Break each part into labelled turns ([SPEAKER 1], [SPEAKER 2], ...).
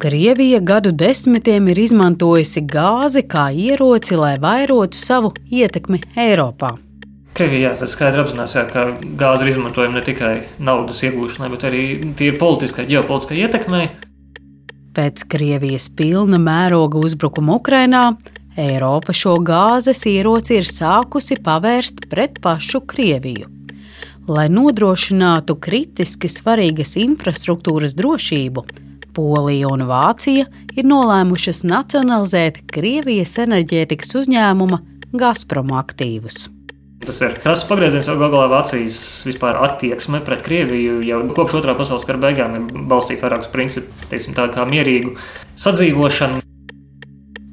[SPEAKER 1] Krievija gadu desmitiem ir izmantojusi gāzi kā ieroci, lai vairotu savu ietekmi Eiropā.
[SPEAKER 2] Krievija jā, skaidri apzinās, jā, ka gāzi ir izmantojama ne tikai naudas iegūšanai, bet arī tīri politiskai, ģeopolitiskai ietekmei.
[SPEAKER 1] Pēc Krievijas pilna mēroga uzbrukuma Ukrainā Eiropa šo gāzes ieroci ir sākusi pavērst pret pašu Krieviju lai nodrošinātu kritiski svarīgas infrastruktūras drošību, Polija un Vācija ir nolēmušas nacionalizēt Krievijas enerģētikas uzņēmuma Gazprom aktīvus.
[SPEAKER 2] Tas ir krāsa pagrieziens, jo galā Vācijas vispār attieksme pret Krieviju jau kopš otrā pasaules kara beigām ir balstīta vairāk uz principu, teiksim, tā kā mierīgu sadzīvošanu.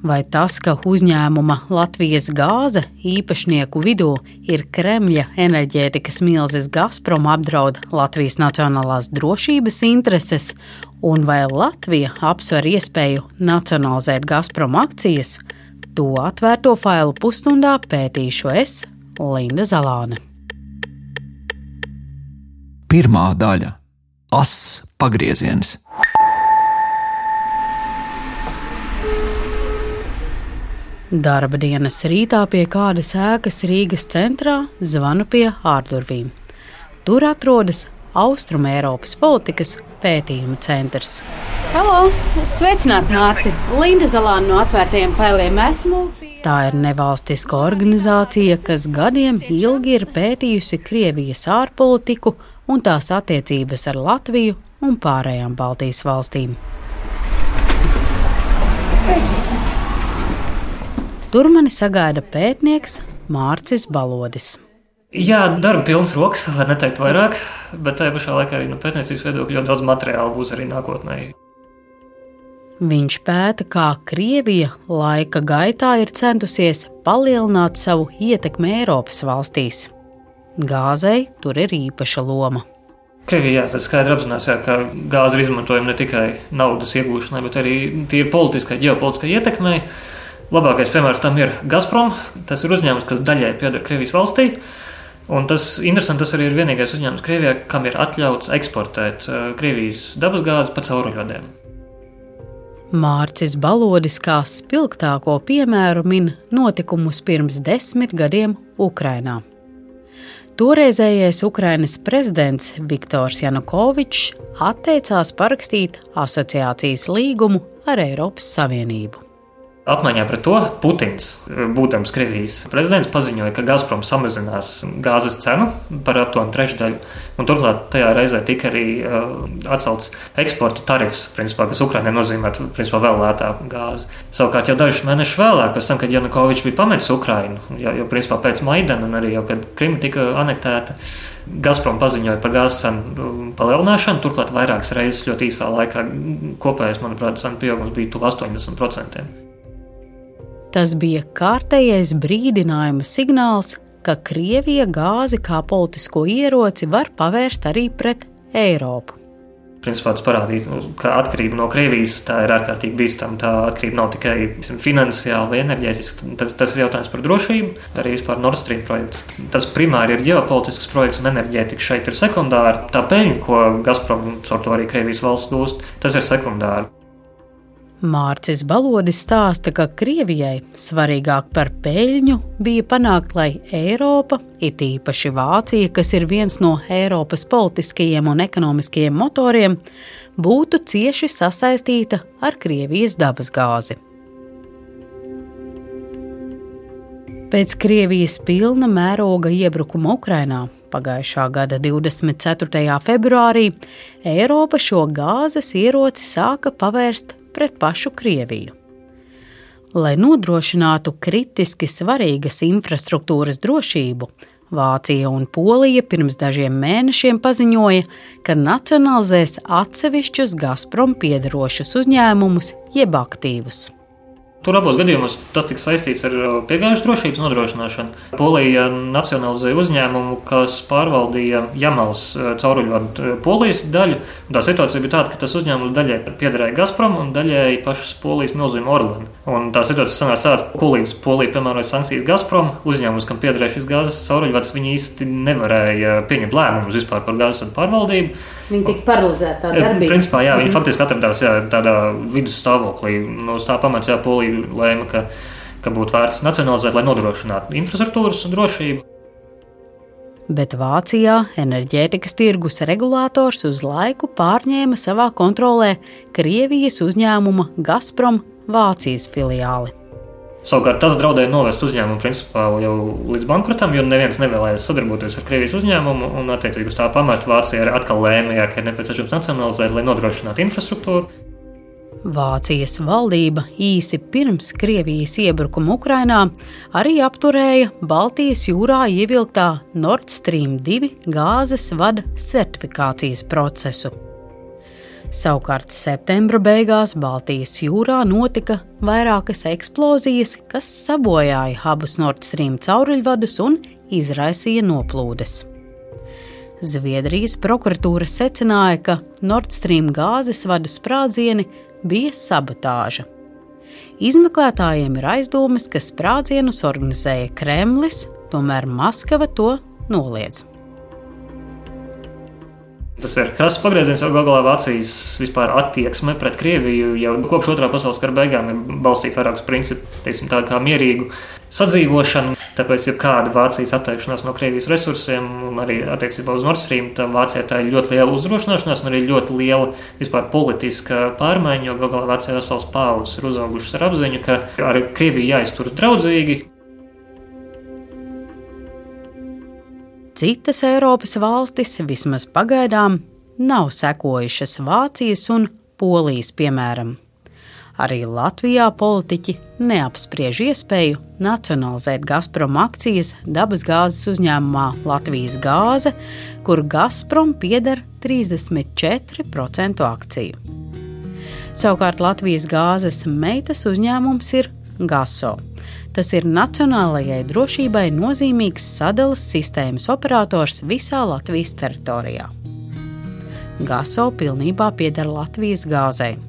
[SPEAKER 1] Vai tas, ka uzņēmuma Latvijas gāze īpašnieku vidū ir Kremļa enerģētikas milzis Gazprom apdraud Latvijas nacionālās drošības intereses, un vai Latvija apsver iespēju nacionalizēt Gazprom akcijas, to atvērto failu pusstundā pētīšu es, Linda Zalāne.
[SPEAKER 3] Pirmā daļa - Ass pagrieziens.
[SPEAKER 1] Darba dienas rītā pie kādas ēkas Rīgas centrā zvanu pie ārdurvīm. Tur atrodas Austrum Eiropas politikas pētījuma centrs.
[SPEAKER 4] Halo! Sveicināti, Mārci! Linda Zalāna no atvērtajiem failiem esmu.
[SPEAKER 1] Tā ir nevalstiska organizācija, kas gadiem ilgi ir pētījusi Krievijas ārpolitiku un tās attiecības ar Latviju un pārējām Baltijas valstīm. Tur mani sagaida pētnieks Mārcis Balodis.
[SPEAKER 2] Jā, darba pilns rokas, lai neteiktu vairāk, bet tajā pašā laikā arī no pētniecības viedokļa ļoti daudz materiālu būs arī nākotnē.
[SPEAKER 1] Viņš pēta, kā Krievija laika gaitā ir centusies palielināt savu ietekmi Eiropas valstīs. Gāzei tur ir īpaša loma.
[SPEAKER 2] Krievija jā, skaidri apzinās, jā, ka gāzi ir izmantojama ne tikai naudas iegūšanai, bet arī tīri politiskai, ģeopolitiskai ietekmei. Labākais piemērs tam ir Gazprom. Tas ir uzņēmums, kas daļai pieder Krievijas valstī. Un tas interesanti, tas arī ir vienīgais uzņēmums Krievijā, kam ir atļauts eksportēt uh, Krievijas dabasgāzi pa cauruļvadiem.
[SPEAKER 1] Mārcis Balodis kā spilgtāko piemēru min notikumus pirms desmit gadiem Ukrainā. Toreizējais Ukrainas prezidents Viktors Janukovičs atteicās parakstīt asociācijas līgumu ar Eiropas Savienību.
[SPEAKER 2] Apmaiņā pret to Putins, būdams Krievijas prezidents, paziņoja, ka Gazprom samazinās gāzes cenu par aptuveni trešdaļu. Un turklāt tajā reizē tika arī uh, atcelts eksporta tarifs, principā, kas Ukraiņai nozīmētu principā, vēl lētāku gāzi. Savukārt, jau dažus mēnešus vēlāk, pēc tam, kad Janukovičs bija pametis Ukrainu, jau, jau principā pēc Maidana un arī jau, kad Krima tika anektēta, Gazprom paziņoja par gāzes cenu palielināšanu. Turklāt vairākas reizes ļoti īsā laikā kopējais, manuprāt, cenu pieaugums bija tuvu 80%.
[SPEAKER 1] Tas bija kārtējais brīdinājuma signāls, ka Krievija gāzi kā politisko ieroci var pavērst arī pret Eiropu.
[SPEAKER 2] Principā tas parādīja, nu, ka atkarība no Krievijas ir ārkārtīgi bīstama. Tā atkarība nav tikai finansiāla vai enerģētiska. Tas, tas ir jautājums par drošību, arī vispār Nord Stream projekts. Tas primāri ir ģeopolitisks projekts, un enerģētika šeit ir sekundāra. Tā peļņa, ko Gazprom caur to arī Krievijas valsts gūst, tas ir sekundāri.
[SPEAKER 1] Mārcis Balodis stāsta, ka Krievijai svarīgāk par peļņu bija panākt, lai Eiropa, it īpaši Vācija, kas ir viens no Eiropas politiskajiem un ekonomiskajiem motoriem, būtu cieši sasaistīta ar Krievijas dabasgāzi. Pēc Krievijas pilna mēroga iebrukuma Ukrainā pagājušā gada 24. februārī Eiropa šo gāzes ieroci sāka pavērst pret pašu Krieviju. Lai nodrošinātu kritiski svarīgas infrastruktūras drošību, Vācija un Polija pirms dažiem mēnešiem paziņoja, ka nacionalizēs atsevišķus Gazprom piederošus uzņēmumus jeb aktīvus.
[SPEAKER 2] Tur abos gadījumos tas tika saistīts ar uh, piegājušas drošības nodrošināšanu. Polija nacionalizēja uzņēmumu, kas pārvaldīja Jamals uh, cauruļvadu uh, polijas daļu. Tā situācija bija tāda, ka tas uzņēmums daļai piederēja Gazprom un daļai pašas polijas milzīm Orlen. Un tā situācija sanāca tāda, ka līdz Polija piemēroja sankcijas Gazprom, uzņēmums, kam piederēja šis gāzes cauruļvads, viņi īsti nevarēja pieņemt lēmumus vispār par gāzes pārvaldību.
[SPEAKER 4] Viņi tika paralizēti tādā darbībā.
[SPEAKER 2] Principā, jā, viņi faktiski atradās jā, tādā vidusstāvoklī. No nu, tā pamata jā, Polija lēma, ka, ka būtu vērts nacionalizēt, lai nodrošinātu infrastruktūras drošību.
[SPEAKER 1] Bet Vācijā enerģētikas tirgus regulators uz laiku pārņēma savā kontrolē Krievijas uzņēmuma Gazprom Vācijas filiāli.
[SPEAKER 2] Savukārt tas draudēja novest uzņēmumu principā jau līdz bankrotam, jo neviens nevēlējās sadarboties ar Krievijas uzņēmumu. Un, attiecīgi, uz tā pamata Vācija arī atkal lēma, ka ir nepieciešams nacionalizēt, lai nodrošinātu infrastruktūru.
[SPEAKER 1] Vācijas valdība īsi pirms Krievijas iebrukuma Ukrainā arī apturēja Baltijas jūrā ievilktā Nord Stream 2 gāzes vada certifikācijas procesu. Savukārt septembra beigās Baltijas jūrā notika vairākas eksplozijas, kas sabojāja abus Nord Stream cauruļvadus un izraisīja noplūdes. Zviedrijas prokuratūra secināja, ka Nord Stream gāzes vadu sprādzieni bija sabotāža. Izmeklētājiem ir aizdomas, ka sprādzienus organizēja Kremlis, tomēr Maskava to noliedz.
[SPEAKER 2] Tas ir krāsas pagrieziens, jo galā Vācijas vispār attieksme pret Krieviju jau kopš otrā pasaules kara beigām ir balstīta vairāk uz principu, teiksim, tā kā mierīgu sadzīvošanu. Tāpēc, ja kāda Vācijas atteikšanās no Krievijas resursiem un arī attiecībā uz Nord Stream, tad Vācijā tā ir ļoti liela uzdrošināšanās un arī ļoti liela vispār politiska pārmaiņa, jo galā Vācijā vesels paudzes ir uzaugušas ar apziņu, ka ar Krieviju jāizturas draudzīgi
[SPEAKER 1] Citas Eiropas valstis vismaz pagaidām nav sekojušas Vācijas un Polijas piemēram. Arī Latvijā politiķi neapspriež iespēju nacionalizēt Gazprom akcijas dabasgāzes uzņēmumā Latvijas gāze, kur Gazprom pieder 34% akciju. Savukārt Latvijas gāzes meitas uzņēmums ir GASO, Tas ir nacionālajai drošībai nozīmīgs sadalas sistēmas operators visā Latvijas teritorijā. GASO pilnībā pieder Latvijas gāzei.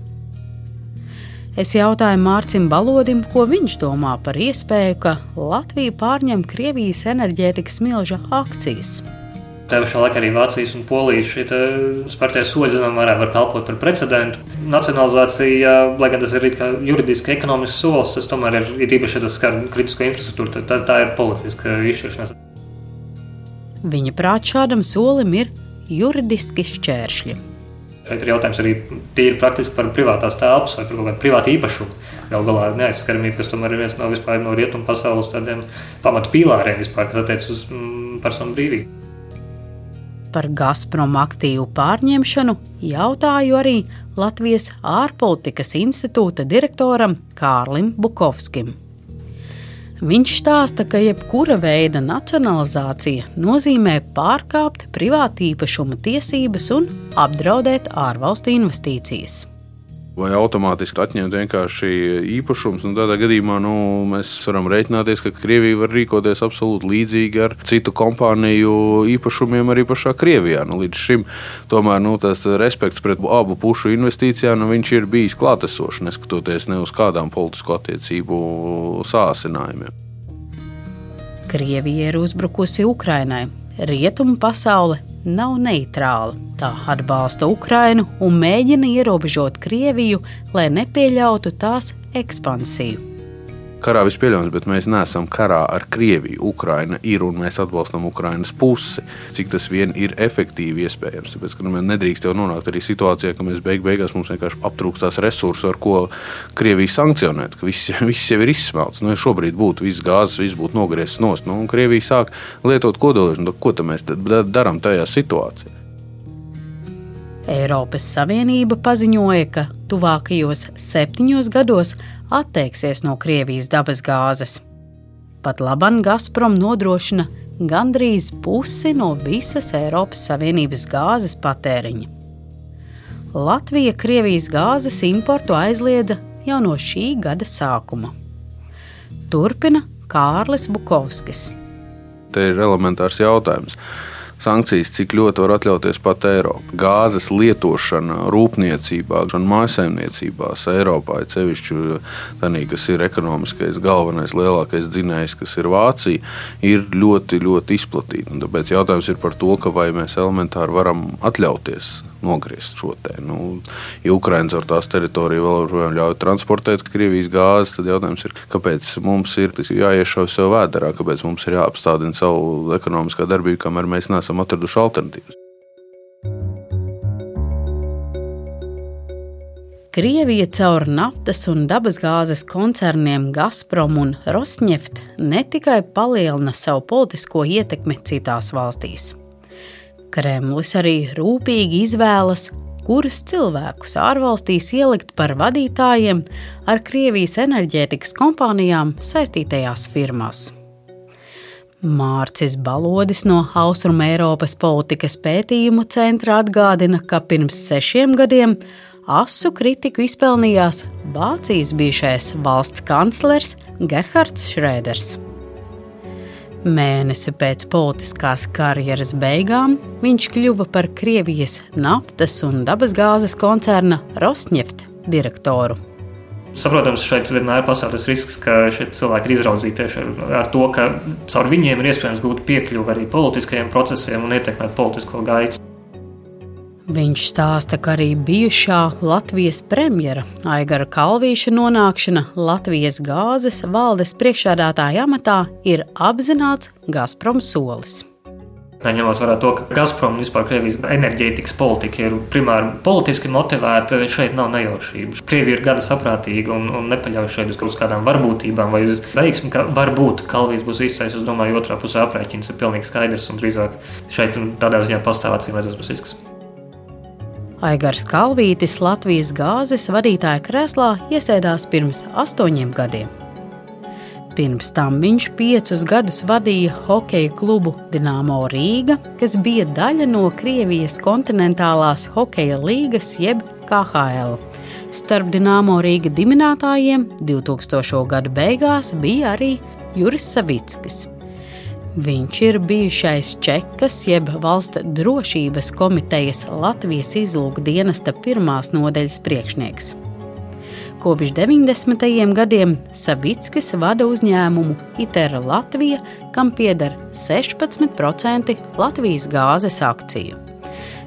[SPEAKER 1] Es jautāju Mārcim Balodim, ko viņš domā par iespēju, ka Latvija pārņem Krievijas enerģētikas milža akcijas.
[SPEAKER 2] Tā pašā laikā arī Vācijas un Polijas šie spērtie soļi, zinām, mērā var kalpot par precedentu. Nacionalizācija, lai gan tas ir juridiski, ekonomisks solis, tas tomēr ir, ir īpaši, ja tas skar kritisko infrastruktūru, tā, tā ir politiska izšķiršanās.
[SPEAKER 1] Viņa prāt šādam solim ir juridiski šķēršļi.
[SPEAKER 2] Šeit ir jautājums arī tīri praktiski par privātās telpas vai par kaut kādu privātu īpašumu. Galu galā neaizskaramība, kas tomēr ir viens no, no rietumu pasaules pamatu pīlāriem, vispār, kas attiecas uz mm, personu brīvību.
[SPEAKER 1] Par Gazprom aktīvu pārņemšanu jautāju arī Latvijas ārpolitikas institūta direktoram Kārlim Bukovskim. Viņš stāsta, ka jebkura veida nacionalizācija nozīmē pārkāpt privātīpašuma tiesības un apdraudēt ārvalstu investīcijas
[SPEAKER 5] vai automātiski atņemt vienkārši īpašumus. Tādā gadījumā nu, mēs varam rēķināties, ka Krievija var rīkoties absolūti līdzīgi ar citu kompāniju īpašumiem arī pašā Krievijā. Nu, līdz šim tomēr nu, tas respekts pret abu pušu investīcijām nu, ir bijis klātesošs, neskatoties ne uz kādām politisko attiecību sāsinājumiem.
[SPEAKER 1] Krievija ir uzbrukusi Ukrainai. Rietumu pasaule nav neitrāla. Tā atbalsta Ukrainu un mēģina ierobežot Krieviju, lai nepieļautu tās ekspansiju.
[SPEAKER 5] Karā viss pieļaujams, bet mēs neesam karā ar Krieviju. Ukraina ir un mēs atbalstam Ukrainas pusi, cik tas vien ir efektīvi iespējams. Tāpēc, nu, nedrīkst jau nonākt arī situācijā, ka mēs beig beigās mums vienkārši aptrūkstās resursi, ar ko Krievija sankcionēt, viss, viss jau ir izsmelts. Nu, ja šobrīd būtu viss gāzes, viss būtu nogriezts nost, nu, un Krievija sāk lietot kodoliežu, nu, ko mēs darām tajā situācijā?
[SPEAKER 1] Eiropas Savienība paziņoja, ka tuvākajos septiņos gados atteiksies no Krievijas dabasgāzes. Pat labam Gazprom nodrošina gandrīz pusi no visas Eiropas Savienības gāzes patēriņa. Latvija Krievijas gāzes importu aizliedza jau no šī gada sākuma. Turpina Kārlis Bukovskis.
[SPEAKER 5] Te ir elementārs jautājums sankcijas, cik ļoti var atļauties pat Eiropa. Gāzes lietošana rūpniecībā, gan mājsaimniecībās Eiropā, ir sevišķi tādā, kas ir ekonomiskais galvenais, lielākais dzinējs, kas ir Vācija, ir ļoti, ļoti izplatīta. Un tāpēc jautājums ir par to, vai mēs elementāri varam atļauties nogriezt šo te. Nu, ja Ukraiņas ar tās teritoriju vēl joprojām ļauj transportēt Krievijas gāzi, tad jautājums ir, kāpēc mums ir jāiešauj sev vēderā, kāpēc mums ir jāapstādina savu ekonomiskā darbību, kamēr mēs neesam atraduši alternatīvas.
[SPEAKER 1] Krievija caur naftas un dabasgāzes koncerniem Gazprom un Rosneft ne tikai palielina savu politisko ietekmi citās valstīs. Kremlis arī rūpīgi izvēlas, kurus cilvēkus ārvalstīs ielikt par vadītājiem ar Krievijas enerģētikas kompānijām saistītajās firmās. Mārcis Balodis no Austrum Eiropas politikas pētījumu centra atgādina, ka pirms sešiem gadiem asu kritiku izpelnījās Vācijas bijušais valsts kanclers Gerhards Šrēders. Mēnesi pēc politiskās karjeras beigām viņš kļuva par Krievijas naftas un dabasgāzes koncerna Rosneft direktoru.
[SPEAKER 2] Saprotams, šeit vienmēr pastāv tas risks, ka šie cilvēki ir izraudzīti tieši ar, to, ka caur viņiem ir iespējams gūt piekļuvi arī politiskajiem procesiem un ietekmēt politisko gaitu.
[SPEAKER 1] Viņš stāsta, ka arī bijušā Latvijas premjera Aigara Kalvīša nonākšana Latvijas gāzes valdes priekšādātāja amatā ir apzināts Gazprom solis.
[SPEAKER 2] Ņemot vērā to, ka Gazprom vispār Krievijas enerģētikas politika ir primāri politiski motivēta, šeit nav nejaušību. Krievija ir gada saprātīga un, un nepaļaujas šeit uz kaut kādām varbūtībām vai uz veiksmi, ka varbūt Kalvijas būs izsais. Es domāju, otrā pusē aprēķins ir pilnīgi skaidrs un drīzāk šeit tādā ziņā pastāv acīm redzams risks.
[SPEAKER 1] Aigars Kalvītis Latvijas gāzes vadītāja krēslā iesēdās pirms astoņiem gadiem. Pirms tam viņš piecus gadus vadīja hokeja klubu Dienāmo Rīga, kas bija daļa no Krievijas kontinentālās hokeja līgas jeb KHL. Starp Dienāmo Rīga dibinātājiem 2000. gadu beigās bija arī Juris Savickis. Viņš ir bijušais Čekas, jeb Valsts drošības komitejas Latvijas izlūka dienesta pirmās nodaļas priekšnieks. Kopš 90. gadiem Savickis vada uzņēmumu ITER Latvija, kam pieder 16% Latvijas gāzes akciju.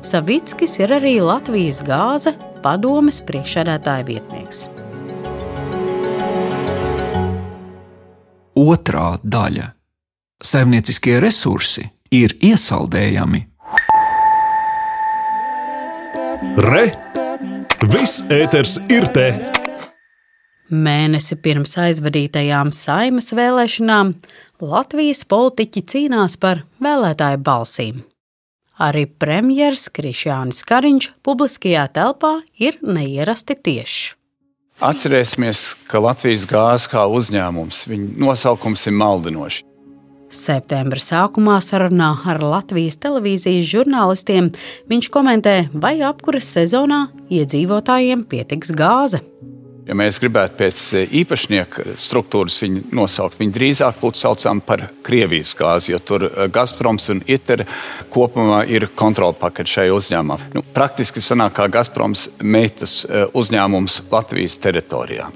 [SPEAKER 1] Savickis ir arī Latvijas gāze padomes priekšsēdētāja vietnieks.
[SPEAKER 3] Otra daļa saimnieciskie resursi ir iesaldējami.
[SPEAKER 6] Re! Viss ēters ir te!
[SPEAKER 1] Mēnesi pirms aizvadītajām saimas vēlēšanām Latvijas politiķi cīnās par vēlētāju balsīm. Arī premjerministrs Krišjānis Kariņš publiskajā telpā ir neierasti tiešs.
[SPEAKER 7] Atcerēsimies, ka Latvijas gāzes kā uzņēmums, viņa nosaukums ir maldinošs.
[SPEAKER 1] Septembra sākumā sarunā ar Latvijas televīzijas žurnālistiem viņš komentē, vai apkuras sezonā iedzīvotājiem pietiks gāze.
[SPEAKER 7] Ja mēs gribētu pēc īpašnieka struktūras viņu nosaukt, viņi drīzāk būtu saucami par Krievijas gāzi, jo tur Gazproms un ITER kopumā ir kontrolpaketi šai uzņēmumā. Nu, praktiski sanāk kā Gazproms meitas uzņēmums Latvijas teritorijā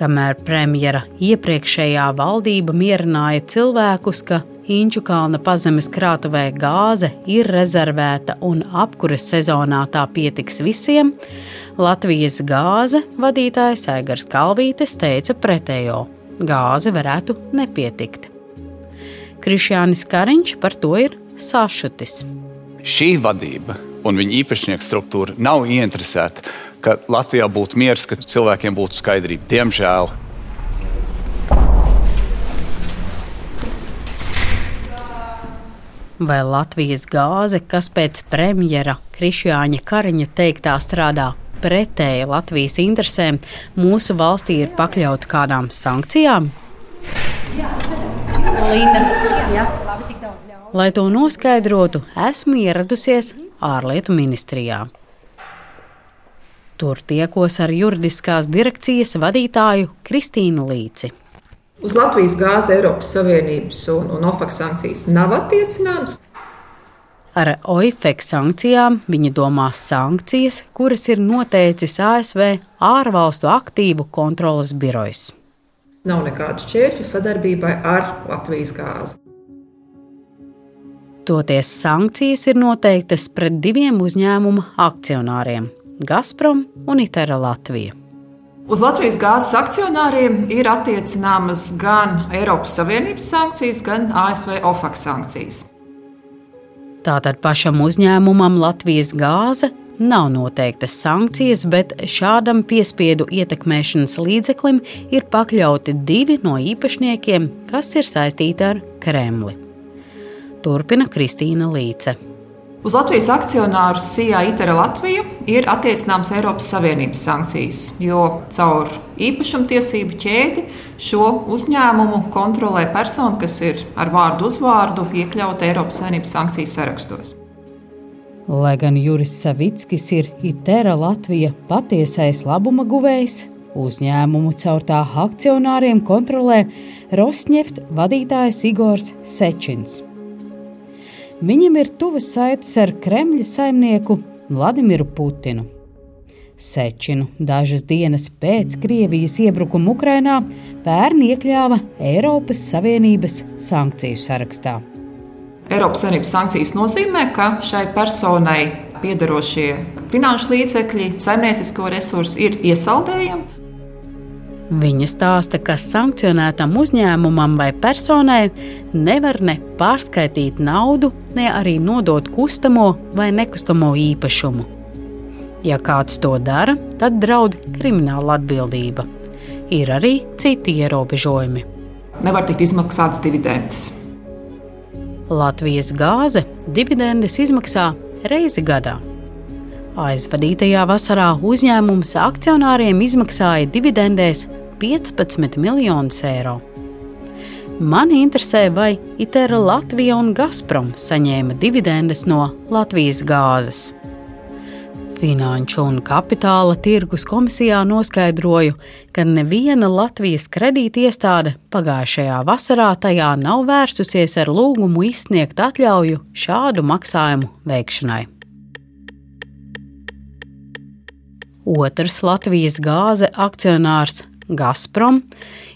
[SPEAKER 1] kamēr premjera iepriekšējā valdība mierināja cilvēkus, ka Inču kalna pazemes krātuvē gāze ir rezervēta un apkures sezonā tā pietiks visiem, Latvijas gāze vadītājs Aigars Kalvītes teica pretējo - gāze varētu nepietikt. Krišjānis Kariņš par to ir sašutis.
[SPEAKER 7] Šī vadība un viņa īpašnieku struktūra nav ieinteresēta ka Latvijā būtu miers, ka cilvēkiem būtu skaidrība. Diemžēl.
[SPEAKER 1] Vai Latvijas gāze, kas pēc premjera Krišjāņa Kariņa teiktā strādā pretēji Latvijas interesēm, mūsu valstī ir pakļauta kādām sankcijām? Lai to noskaidrotu, esmu ieradusies ārlietu ministrijā. Tur tiekos ar juridiskās direkcijas vadītāju Kristīnu Līci.
[SPEAKER 8] Uz Latvijas gāzi Eiropas Savienības un, un OFAC sankcijas nav attiecināmas.
[SPEAKER 1] Ar OIFEK sankcijām viņa domās sankcijas, kuras ir noteicis ASV ārvalstu aktīvu kontrolas birojs.
[SPEAKER 8] Nav nekādu šķēršļu sadarbībai ar Latvijas gāzi.
[SPEAKER 1] Toties sankcijas ir noteiktas pret diviem uzņēmuma akcionāriem - Gazprom un Itera Latvija.
[SPEAKER 8] Uz Latvijas gāzes akcionāriem ir attiecināmas gan Eiropas Savienības sankcijas, gan ASV OFAC sankcijas.
[SPEAKER 1] Tātad pašam uzņēmumam Latvijas gāze nav noteiktas sankcijas, bet šādam piespiedu ietekmēšanas līdzeklim ir pakļauti divi no īpašniekiem, kas ir saistīti ar Kremli. Turpina Kristīna Līce.
[SPEAKER 8] Uz Latvijas akcionāru SIA ITERA Latvija ir attiecināmas Eiropas Savienības sankcijas, jo caur īpašumtiesību ķēdi šo uzņēmumu kontrolē persona, kas ir ar vārdu uzvārdu iekļauta Eiropas Savienības sankciju sarakstos.
[SPEAKER 1] Lai gan Juris Savickis ir ITERA Latvija patiesais labuma guvējs, uzņēmumu caur tā akcionāriem kontrolē Rosneft vadītājs Igors Sečins. Viņam ir tuvas saites ar Kremļa saimnieku Vladimiru Putinu. Sečinu dažas dienas pēc Krievijas iebrukuma Ukrainā pērn iekļāva Eiropas Savienības sankciju sarakstā.
[SPEAKER 8] Eiropas Savienības sankcijas nozīmē, ka šai personai piederošie finanšu līdzekļi, saimniecisko resursu ir iesaldējami,
[SPEAKER 1] Viņa stāsta, ka sankcionētam uzņēmumam vai personai nevar ne pārskaitīt naudu, ne arī nodot kustamo vai nekustamo īpašumu. Ja kāds to dara, tad draud krimināla atbildība. Ir arī citi ierobežojumi.
[SPEAKER 8] Nevar tikt izmaksāts dividendes.
[SPEAKER 1] Latvijas gāze dividendes izmaksā reizi gadā. Aizvadītajā vasarā uzņēmums akcionāriem izmaksāja dividendēs 15 miljonus eiro. Mani interesē, vai ITERA Latvija un Gazprom saņēma dividendes no Latvijas gāzes. Finanšu un kapitāla tirgus komisijā noskaidroju, ka neviena Latvijas kredītiestāde pagājušajā vasarā tajā nav vērsusies ar lūgumu izsniegt atļauju šādu maksājumu veikšanai. Otrs Latvijas gāze akcionārs Gazprom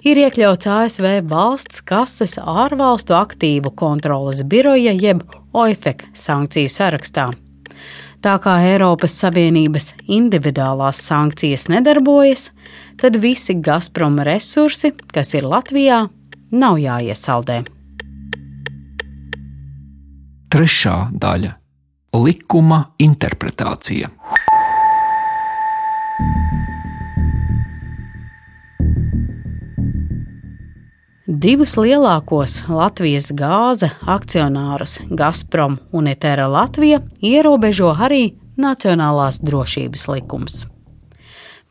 [SPEAKER 1] ir iekļauts ASV valsts kases ārvalstu aktīvu kontrolas biroja jeb OIFEK sankciju sarakstā. Tā kā Eiropas Savienības individuālās sankcijas nedarbojas, tad visi Gazprom resursi, kas ir Latvijā, nav jāiesaldē.
[SPEAKER 3] Trešā daļa - likuma interpretācija.
[SPEAKER 1] Divus lielākos Latvijas gāze akcionārus Gazprom un Etera Latvija ierobežo arī Nacionālās drošības likums.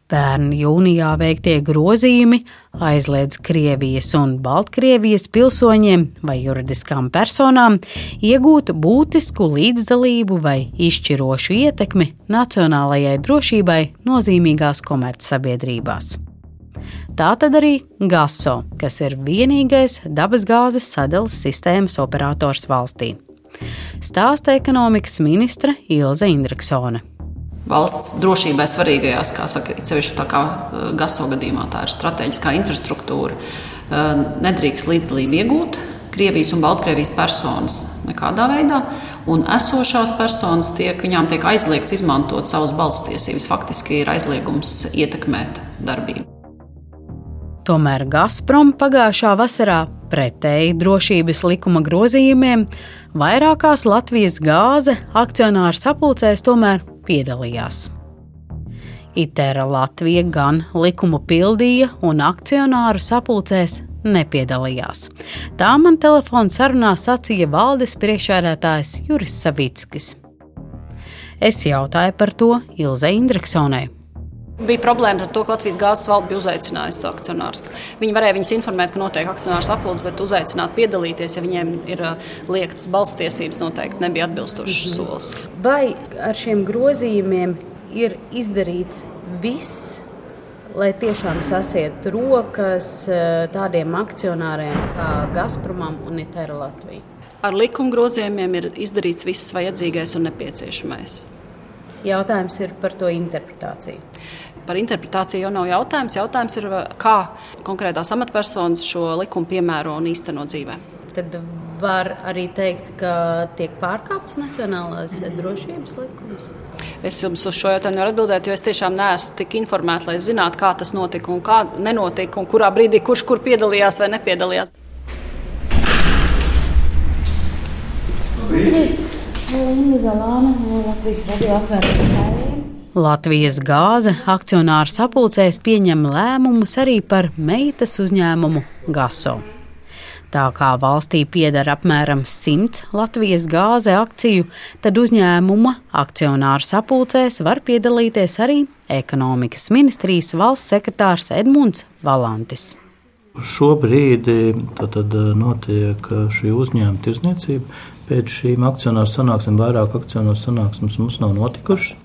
[SPEAKER 1] Pērn jūnijā veiktie grozījumi aizliedz Krievijas un Baltkrievijas pilsoņiem vai juridiskām personām iegūt būtisku līdzdalību vai izšķirošu ietekmi nacionālajai drošībai nozīmīgās komercsabiedrībās. Tā tad arī GASO, kas ir vienīgais dabasgāzes sadales sistēmas operators valstī. Stāsta ekonomikas ministre Ilze Indriksone.
[SPEAKER 9] Valsts drošībai svarīgajās, kā saka, ceļš tā kā eh, GASO gadījumā, tā ir strateģiskā infrastruktūra. Eh, nedrīkst līdzdalību iegūt Krievijas un Baltkrievijas personas nekādā veidā, un esošās personas tiek, viņām tiek aizliegts izmantot savas balstiesības. Faktiski ir aizliegums ietekmēt darbību.
[SPEAKER 1] Tomēr Gazprom pagājušā vasarā pretēji drošības likuma grozījumiem vairākās Latvijas gāze akcionāru sapulcēs tomēr piedalījās. ITERA Latvija gan likumu pildīja un akcionāru sapulcēs nepiedalījās. Tā man telefona sarunā sacīja valdes priekšsēdētājs Juris Savickis. Es jautāju par to Ilzai Indriksonai.
[SPEAKER 9] Bija problēma ar to, ka Latvijas gāzes valde bija uzaicinājusi akcionārus. Viņi varēja viņus informēt, ka notiek akcionārs apgūlis, bet uzaicināt piedalīties, ja viņiem ir uh, liektas balstiesības, noteikti nebija atbilstošs -hmm. solis.
[SPEAKER 4] Vai ar šiem grozījumiem ir izdarīts viss, lai tiešām sasiet rokas eh, tādiem akcionāriem kā Gazpromam un Itera Latvija?
[SPEAKER 9] Ar likuma grozījumiem ir izdarīts viss vajadzīgais un nepieciešamais.
[SPEAKER 4] Jautājums ir par to interpretāciju.
[SPEAKER 9] Par interpretāciju jau nav jautājums. Jautājums ir, kā konkrētās amatpersonas šo likumu piemēro un īsteno dzīvē.
[SPEAKER 4] Tad var arī teikt, ka tiek pārkāpts nacionālās drošības likums.
[SPEAKER 9] Es jums uz šo jautājumu nevaru atbildēt, jo es tiešām neesmu tik informēta, lai zinātu, kā tas notika un kā nenotika, un kurā brīdī kurš kur piedalījās vai nepiedalījās.
[SPEAKER 4] Linda Zalāna no Latvijas radio atvērtiem.
[SPEAKER 1] Latvijas gāze akcionāru sapulcēs pieņem lēmumus arī par meitas uzņēmumu GASO. Tā kā valstī pieder apmēram 100 Latvijas gāze akciju, tad uzņēmuma akcionāru sapulcēs var piedalīties arī ekonomikas ministrijas valsts sekretārs Edmunds Valantis.
[SPEAKER 10] Šobrīd tad, notiek šī uzņēmuma tirzniecība. Pēc šīm akcionāru sanāksmēm vairāk akcionāru sanāksmes mums nav notikušas.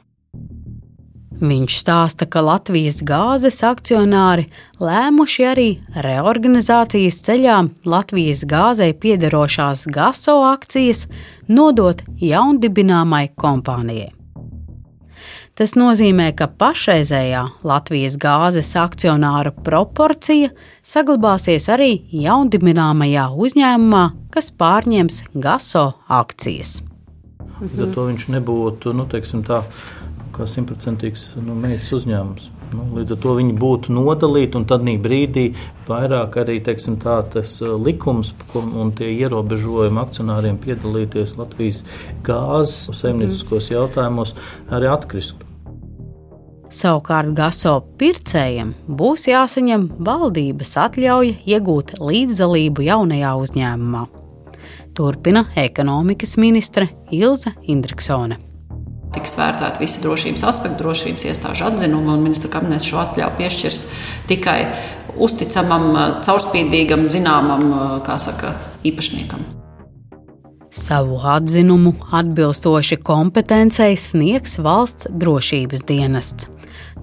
[SPEAKER 1] Viņš stāsta, ka Latvijas gāzes akcionāri lēmuši arī reorganizācijas ceļā Latvijas gāzei piederošās GASO akcijas nodot jaundibināmai kompānijai. Tas nozīmē, ka pašreizējā Latvijas gāzes akcionāru proporcija saglabāsies arī jaundibināmajā uzņēmumā, kas pārņems GASO akcijas.
[SPEAKER 10] Līdz ar to viņš nebūtu, nu, tā, kā simtprocentīgs nu, meitas uzņēmums. Nu, līdz ar to viņi būtu nodalīti, un tad brīdī vairāk arī teiksim, tā, tas uh, likums un tie ierobežojumi akcionāriem piedalīties Latvijas gāzes saimnieciskos jautājumos arī atkristu.
[SPEAKER 1] Savukārt GASO pircējiem būs jāsaņem valdības atļauja iegūt līdzdalību jaunajā uzņēmumā. Turpina ekonomikas ministre Ilza Indriksone
[SPEAKER 9] tiks vērtēti visi drošības aspekti, drošības iestāžu atzinumi, un ministra kabinets šo atļauju piešķirs tikai uzticamam, caurspīdīgam, zināmam saka, īpašniekam.
[SPEAKER 1] Savu atzinumu atbilstoši kompetencei sniegs valsts drošības dienests.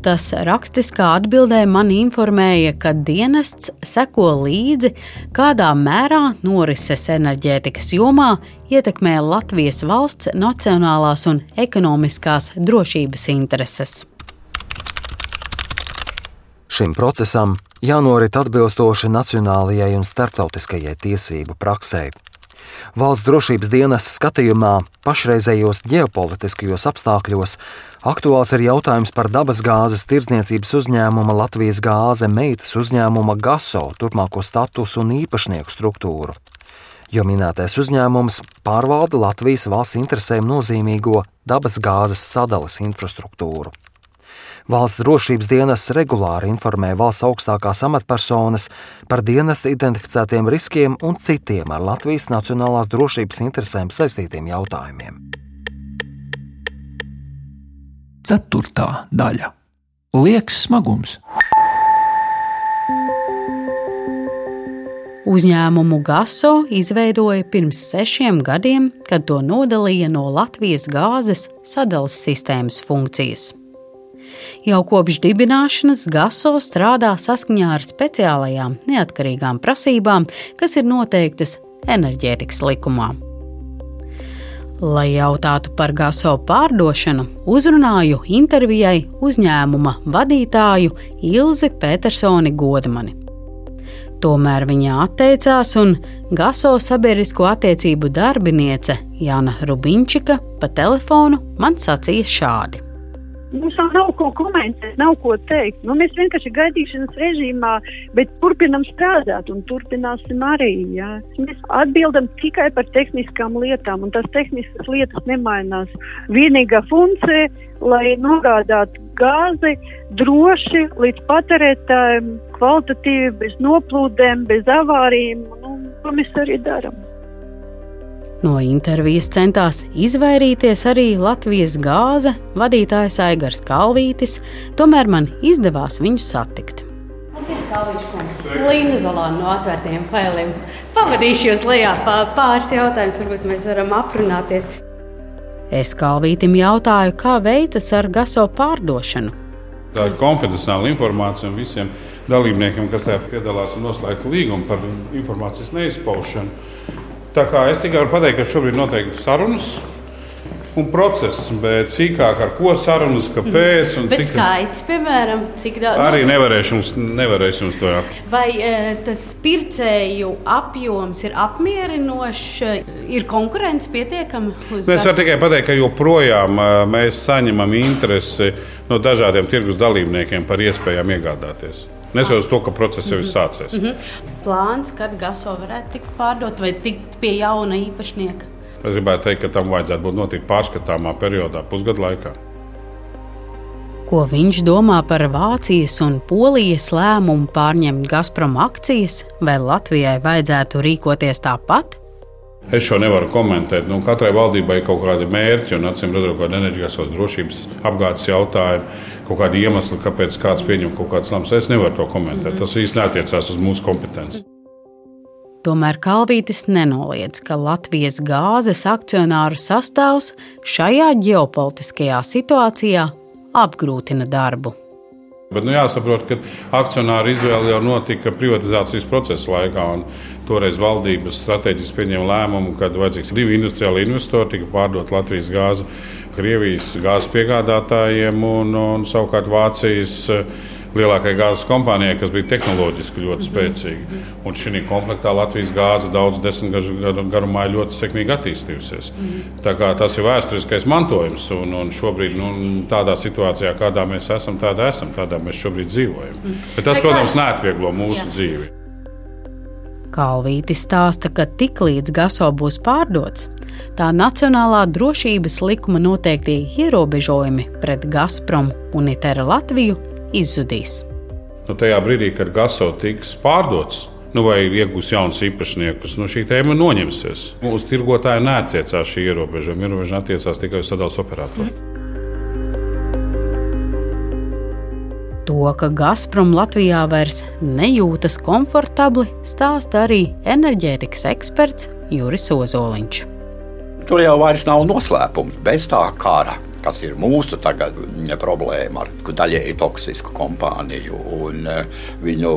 [SPEAKER 1] Tas rakstiskā atbildē man informēja, ka dienests seko līdzi, kādā mērā norises enerģētikas jomā ietekmē Latvijas valsts nacionālās un ekonomiskās drošības intereses.
[SPEAKER 11] Šim procesam jānorit atbilstoši nacionālajai un starptautiskajai tiesību praksē. Valsts drošības dienas skatījumā pašreizējos ģeopolitiskajos apstākļos aktuāls ir jautājums par dabasgāzes tirdzniecības uzņēmuma Latvijas gāze meitas uzņēmuma GASO turpmāko statusu un īpašnieku struktūru. Jo minētais uzņēmums pārvalda Latvijas valsts interesēm nozīmīgo dabasgāzes sadales infrastruktūru. Valsts drošības dienas regulāri informē valsts augstākās amatpersonas par dienesta identificētiem riskiem un citiem ar Latvijas nacionālās drošības interesēm saistītiem jautājumiem.
[SPEAKER 3] Ceturtā daļa - Liekas smagums.
[SPEAKER 1] Uzņēmumu GASO izveidoja pirms sešiem gadiem, kad to nodalīja no Latvijas gāzes sadales sistēmas funkcijas. Jau kopš dibināšanas GASO strādā saskaņā ar speciālajām neatkarīgām prasībām, kas ir noteiktas enerģētikas likumā. Lai jautātu par GASO pārdošanu, uzrunāju intervijai uzņēmuma vadītāju Ilzi Petersoni Godmani. Tomēr viņa atteicās, un GASO sabiedrisko attiecību darbiniece Jana Rubinčika pa telefonu man sacīja šādi.
[SPEAKER 12] Mums vēl nav ko komentēt, nav ko teikt. Nu, mēs vienkārši gaidīšanas režīmā, bet turpinam strādāt un turpināsim arī. Jā. Mēs atbildam tikai par tehniskām lietām, un tās tehniskas lietas nemainās. Vienīgā funkcija, lai nogādātu gāzi droši līdz patērētājiem, kvalitatīvi, bez noplūdēm, bez avārijām. Nu, to mēs arī darām.
[SPEAKER 1] No intervijas centās izvairīties arī Latvijas gāze vadītājs Aigars Kalvītis, tomēr man izdevās viņu satikt.
[SPEAKER 4] Līna Zalāna no atvērtiem failiem. Pavadīšu jūs lejā pāris jautājumus, varbūt mēs varam aprunāties.
[SPEAKER 1] Es Kalvītim jautāju, kā veicas ar gaso pārdošanu.
[SPEAKER 13] Tā ir konfidenciāla informācija visiem dalībniekiem, kas tajā piedalās un noslēgta līguma par informācijas neizpaušanu. Tā kā es tikai varu pateikt, ka šobrīd notiek sarunas un process, bet sīkāk ar ko sarunas, kāpēc.
[SPEAKER 4] Bet cik... skaits, piemēram, cik daudz?
[SPEAKER 13] Arī nevarēšu jums, nevarēšu jums to jāsaka.
[SPEAKER 4] Vai e, tas pircēju apjoms ir apmierinošs, ir konkurence pietiekama?
[SPEAKER 13] Es varu tikai pateikt, ka joprojām e, mēs saņemam interesi no dažādiem tirgus dalībniekiem par iespējām iegādāties. Nesos to, ka process jau ir sācies. Mm
[SPEAKER 4] -hmm. Plāns, kad gaso varētu tikt pārdot vai tikt pie jauna īpašnieka?
[SPEAKER 13] Es gribētu teikt, ka tam vajadzētu būt notikt pārskatāmā periodā, pusgadu laikā.
[SPEAKER 1] Ko viņš domā par Vācijas un Polijas lēmumu pārņemt Gazprom akcijas, vai Latvijai vajadzētu rīkoties tāpat?
[SPEAKER 13] Es šo nevaru komentēt. Nu, katrai valdībai ir kaut kādi mērķi, un acīm redzot, kāda enerģijas drošības apgādes jautājuma, kaut kādi iemesli, kāpēc kāds pieņem kaut kādas lēmumus. Es nevaru to komentēt. Mm -hmm. Tas īstenībā neatiecās uz mūsu kompetenci.
[SPEAKER 1] Tomēr Kalvītis nenoliedz, ka Latvijas gāzes akcionāru sastāvs šajā ģeopolitiskajā situācijā apgrūtina darbu.
[SPEAKER 13] Bet nu, jāsaprot, ka akcionāra izvēle jau notika privatizācijas procesa laikā. Toreiz valdības strateģiski pieņēma lēmumu, ka vajadzīgs divi industriāli investori, tika pārdot Latvijas gāzi Krievijas gāzes piegādātājiem un, un savukārt Vācijas lielākajai gāzes kompānijai, kas bija tehnoloģiski ļoti spēcīga. Un šī komplektā Latvijas gāze daudz desmitgažu garumā ir ļoti sekmīgi attīstījusies. Tas ir vēsturiskais mantojums, un, un šobrīd nu, tādā situācijā, kādā mēs esam, tādā esam, tādā mēs šobrīd dzīvojam. Bet tas, protams, neatvieglo mūsu Jā. dzīvi.
[SPEAKER 1] Kalvītis stāsta, ka tiklīdz gaso būs pārdots, tā Nacionālā drošības likuma noteiktie ierobežojumi pret Gazprom un Itera Latviju izzudīs.
[SPEAKER 13] Nu, tajā brīdī, kad gaso tiks pārdots, nu, vai iegūs jaunus īpašniekus, nu, šī tēma noņemsies. Uz tirgotāju neatiecās šī ierobežojuma. Ierobežojumi attiecās tikai uz sadalījuma operatoru.
[SPEAKER 1] To, ka Gazprom Latvijā vairs nejūtas komfortabli, stāsta arī enerģētikas eksperts Juris Ozoliņš.
[SPEAKER 14] Tur jau vairs nav noslēpums. Bez tā kara kas ir mūsu tagad, problēma ar daļēji toksisku kompāniju un eh, viņu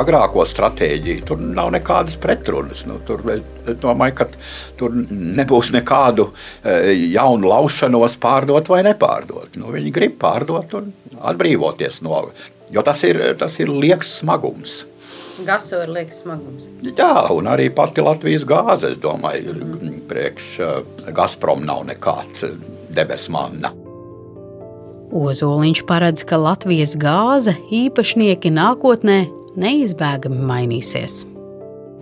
[SPEAKER 14] agrāko stratēģiju. Tur nav nekādas pretrunas. Nu, tur, es domāju, ka tur nebūs nekādu eh, jaunu laušanos pārdot vai nepārdot. Nu, viņi grib pārdot un atbrīvoties no. Jo tas ir, tas ir lieks smagums.
[SPEAKER 4] Gaso ir liekas smagums.
[SPEAKER 14] Jā, un arī pati Latvijas gāze, es domāju, priekš eh, Gazprom nav nekāds debesu manna.
[SPEAKER 1] Ozoliņš paredz, ka Latvijas gāze īpašnieki nākotnē neizbēgami mainīsies.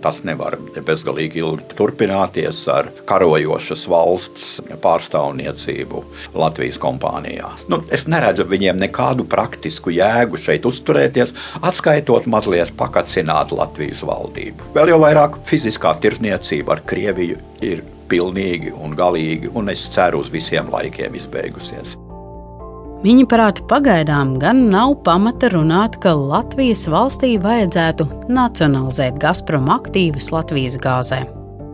[SPEAKER 14] Tas nevar bezgalīgi ilgi turpināties ar karojošas valsts pārstāvniecību Latvijas kompānijā. Nu, es neredzu viņiem nekādu praktisku jēgu šeit uzturēties, atskaitot mazliet pakacināt Latvijas valdību. Vēl jau vairāk fiziskā tirzniecība ar Krieviju ir pilnīgi un galīgi, un es ceru, uz visiem laikiem izbeigusies.
[SPEAKER 1] Viņa prāta pagaidām gan nav pamata runāt, ka Latvijas valstī vajadzētu nacionalizēt Gazprom aktīvus Latvijas gāzē.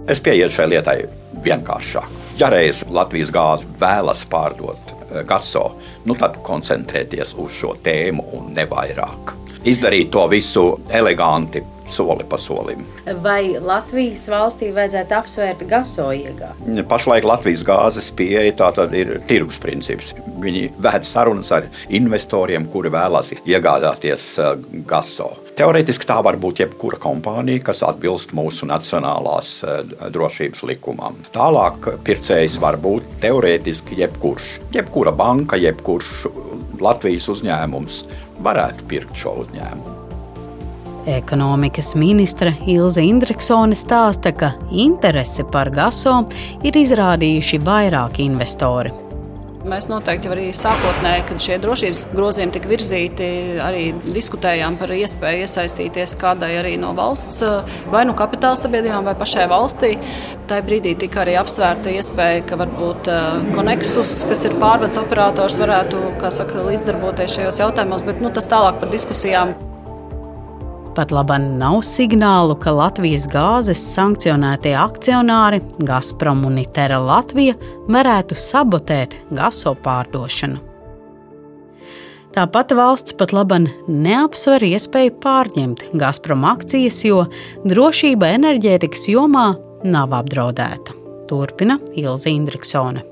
[SPEAKER 14] Es pieeju šai lietai vienkāršāk. Ja reiz Latvijas gāze vēlas pārdot eh, gaso, nu tad koncentrēties uz šo tēmu un ne vairāk. Izdarīt to visu eleganti, soli pa solim.
[SPEAKER 4] Vai Latvijas valstī vajadzētu apsvērt gaso iegādi?
[SPEAKER 14] Pašlaik Latvijas gāzes pieeja tā ir tirgus princips. Viņi ved sarunas ar investoriem, kuri vēlas iegādāties uh, gaso. Teorētiski tā var būt jebkura kompānija, kas atbilst mūsu nacionālās uh, drošības likumam. Tālāk pircējs var būt teorētiski jebkurš. Jebkura banka, jebkurš Latvijas uzņēmums varētu pirkt šo uzņēmumu.
[SPEAKER 1] Ekonomikas ministra Ilze Indriksone stāsta, ka interesi par gaso ir izrādījuši vairāki investori.
[SPEAKER 9] Mēs noteikti arī sākotnēji, kad šie drošības grozījumi tika virzīti, arī diskutējām par iespēju iesaistīties kādai arī no valsts, vai nu kapitāla sabiedrībām, vai pašai valstī. Tā brīdī tika arī apsvērta iespēja, ka varbūt Konexus, kas ir pārvades operators, varētu saka, līdzdarboties šajos jautājumos, bet nu, tas tālāk par diskusijām.
[SPEAKER 1] Pat labi nav signālu, ka Latvijas gāzes sankcionētie akcionāri Gazprom un Itera Latvija varētu sabotēt gaso pārdošanu. Tāpat valsts pat laban neapsver iespēju pārņemt Gazprom akcijas, jo drošība enerģētikas jomā nav apdraudēta. Turpina Ilza Indriksone.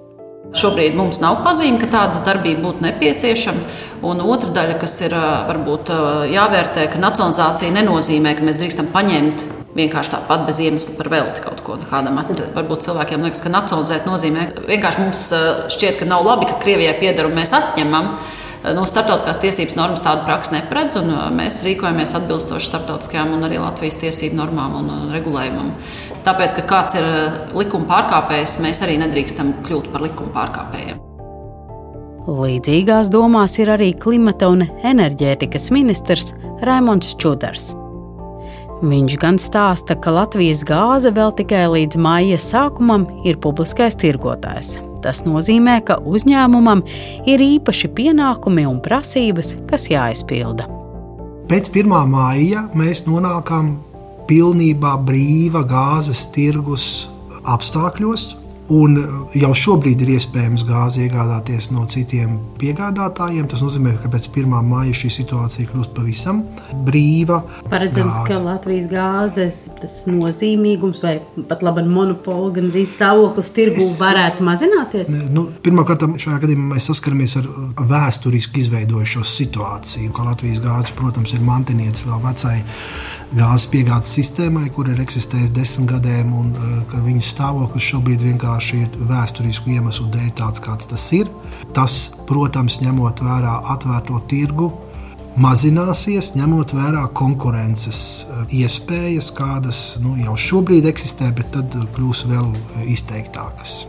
[SPEAKER 9] Šobrīd mums nav pazīme, ka tāda darbība būtu nepieciešama. Un otra daļa, kas ir varbūt jāvērtē, ka nacionalizācija nenozīmē, ka mēs drīkstam paņemt vienkārši tāpat bez iemesla par velti kaut ko kādam. Varbūt cilvēkiem liekas, ka nacionalizēt nozīmē vienkārši mums šķiet, ka nav labi, ka Krievijai pieder un mēs atņemam. No nu, starptautiskās tiesības normas tādu praksi neparedz, un mēs rīkojamies atbilstoši starptautiskajām un arī Latvijas tiesību normām un regulējumam. Tāpēc, ka kāds ir likuma pārkāpējs, mēs arī nedrīkstam kļūt par likuma pārkāpējiem.
[SPEAKER 1] Līdzīgās domās ir arī klimata un enerģētikas ministrs Raimons Čudars. Viņš gan stāsta, ka Latvijas gāze vēl tikai līdz māja sākumam ir publiskais tirgotājs. Tas nozīmē, ka uzņēmumam ir īpaši pienākumi un prasības, kas jāizpilda.
[SPEAKER 15] Pēc 1. māja mēs nonākam pilnībā brīva gāzes tirgus apstākļos, Un jau šobrīd ir iespējams gāzi iegādāties no citiem piegādātājiem. Tas nozīmē, ka pēc 1. māja šī situācija kļūst pavisam brīva.
[SPEAKER 4] Paredzams, gāze. ka Latvijas gāzes nozīmīgums vai pat laba monopola, gan arī stāvoklis tirgū es, varētu mazināties.
[SPEAKER 15] Nu, Pirmkārt, šajā gadījumā mēs saskaramies ar vēsturiski izveidojušos situāciju, ka Latvijas gāze, protams, ir mantinieca vēl vecai gāzes piegādes sistēmai, kur ir eksistējis desmit gadiem, un eh, ka viņas stāvoklis šobrīd vienkārši ir vēsturisku iemeslu dēļ tāds, kāds tas ir. Tas, protams, ņemot vērā atvērto tirgu, mazināsies, ņemot vērā konkurences eh, iespējas, kādas nu, jau šobrīd eksistē, bet tad kļūs vēl izteiktākas.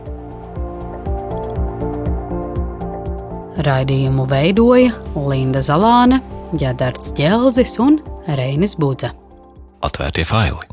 [SPEAKER 1] Raidījumu veidoja Linda Zalāne, Jēdards Dželzis un Reinis Budze
[SPEAKER 11] atvērt file.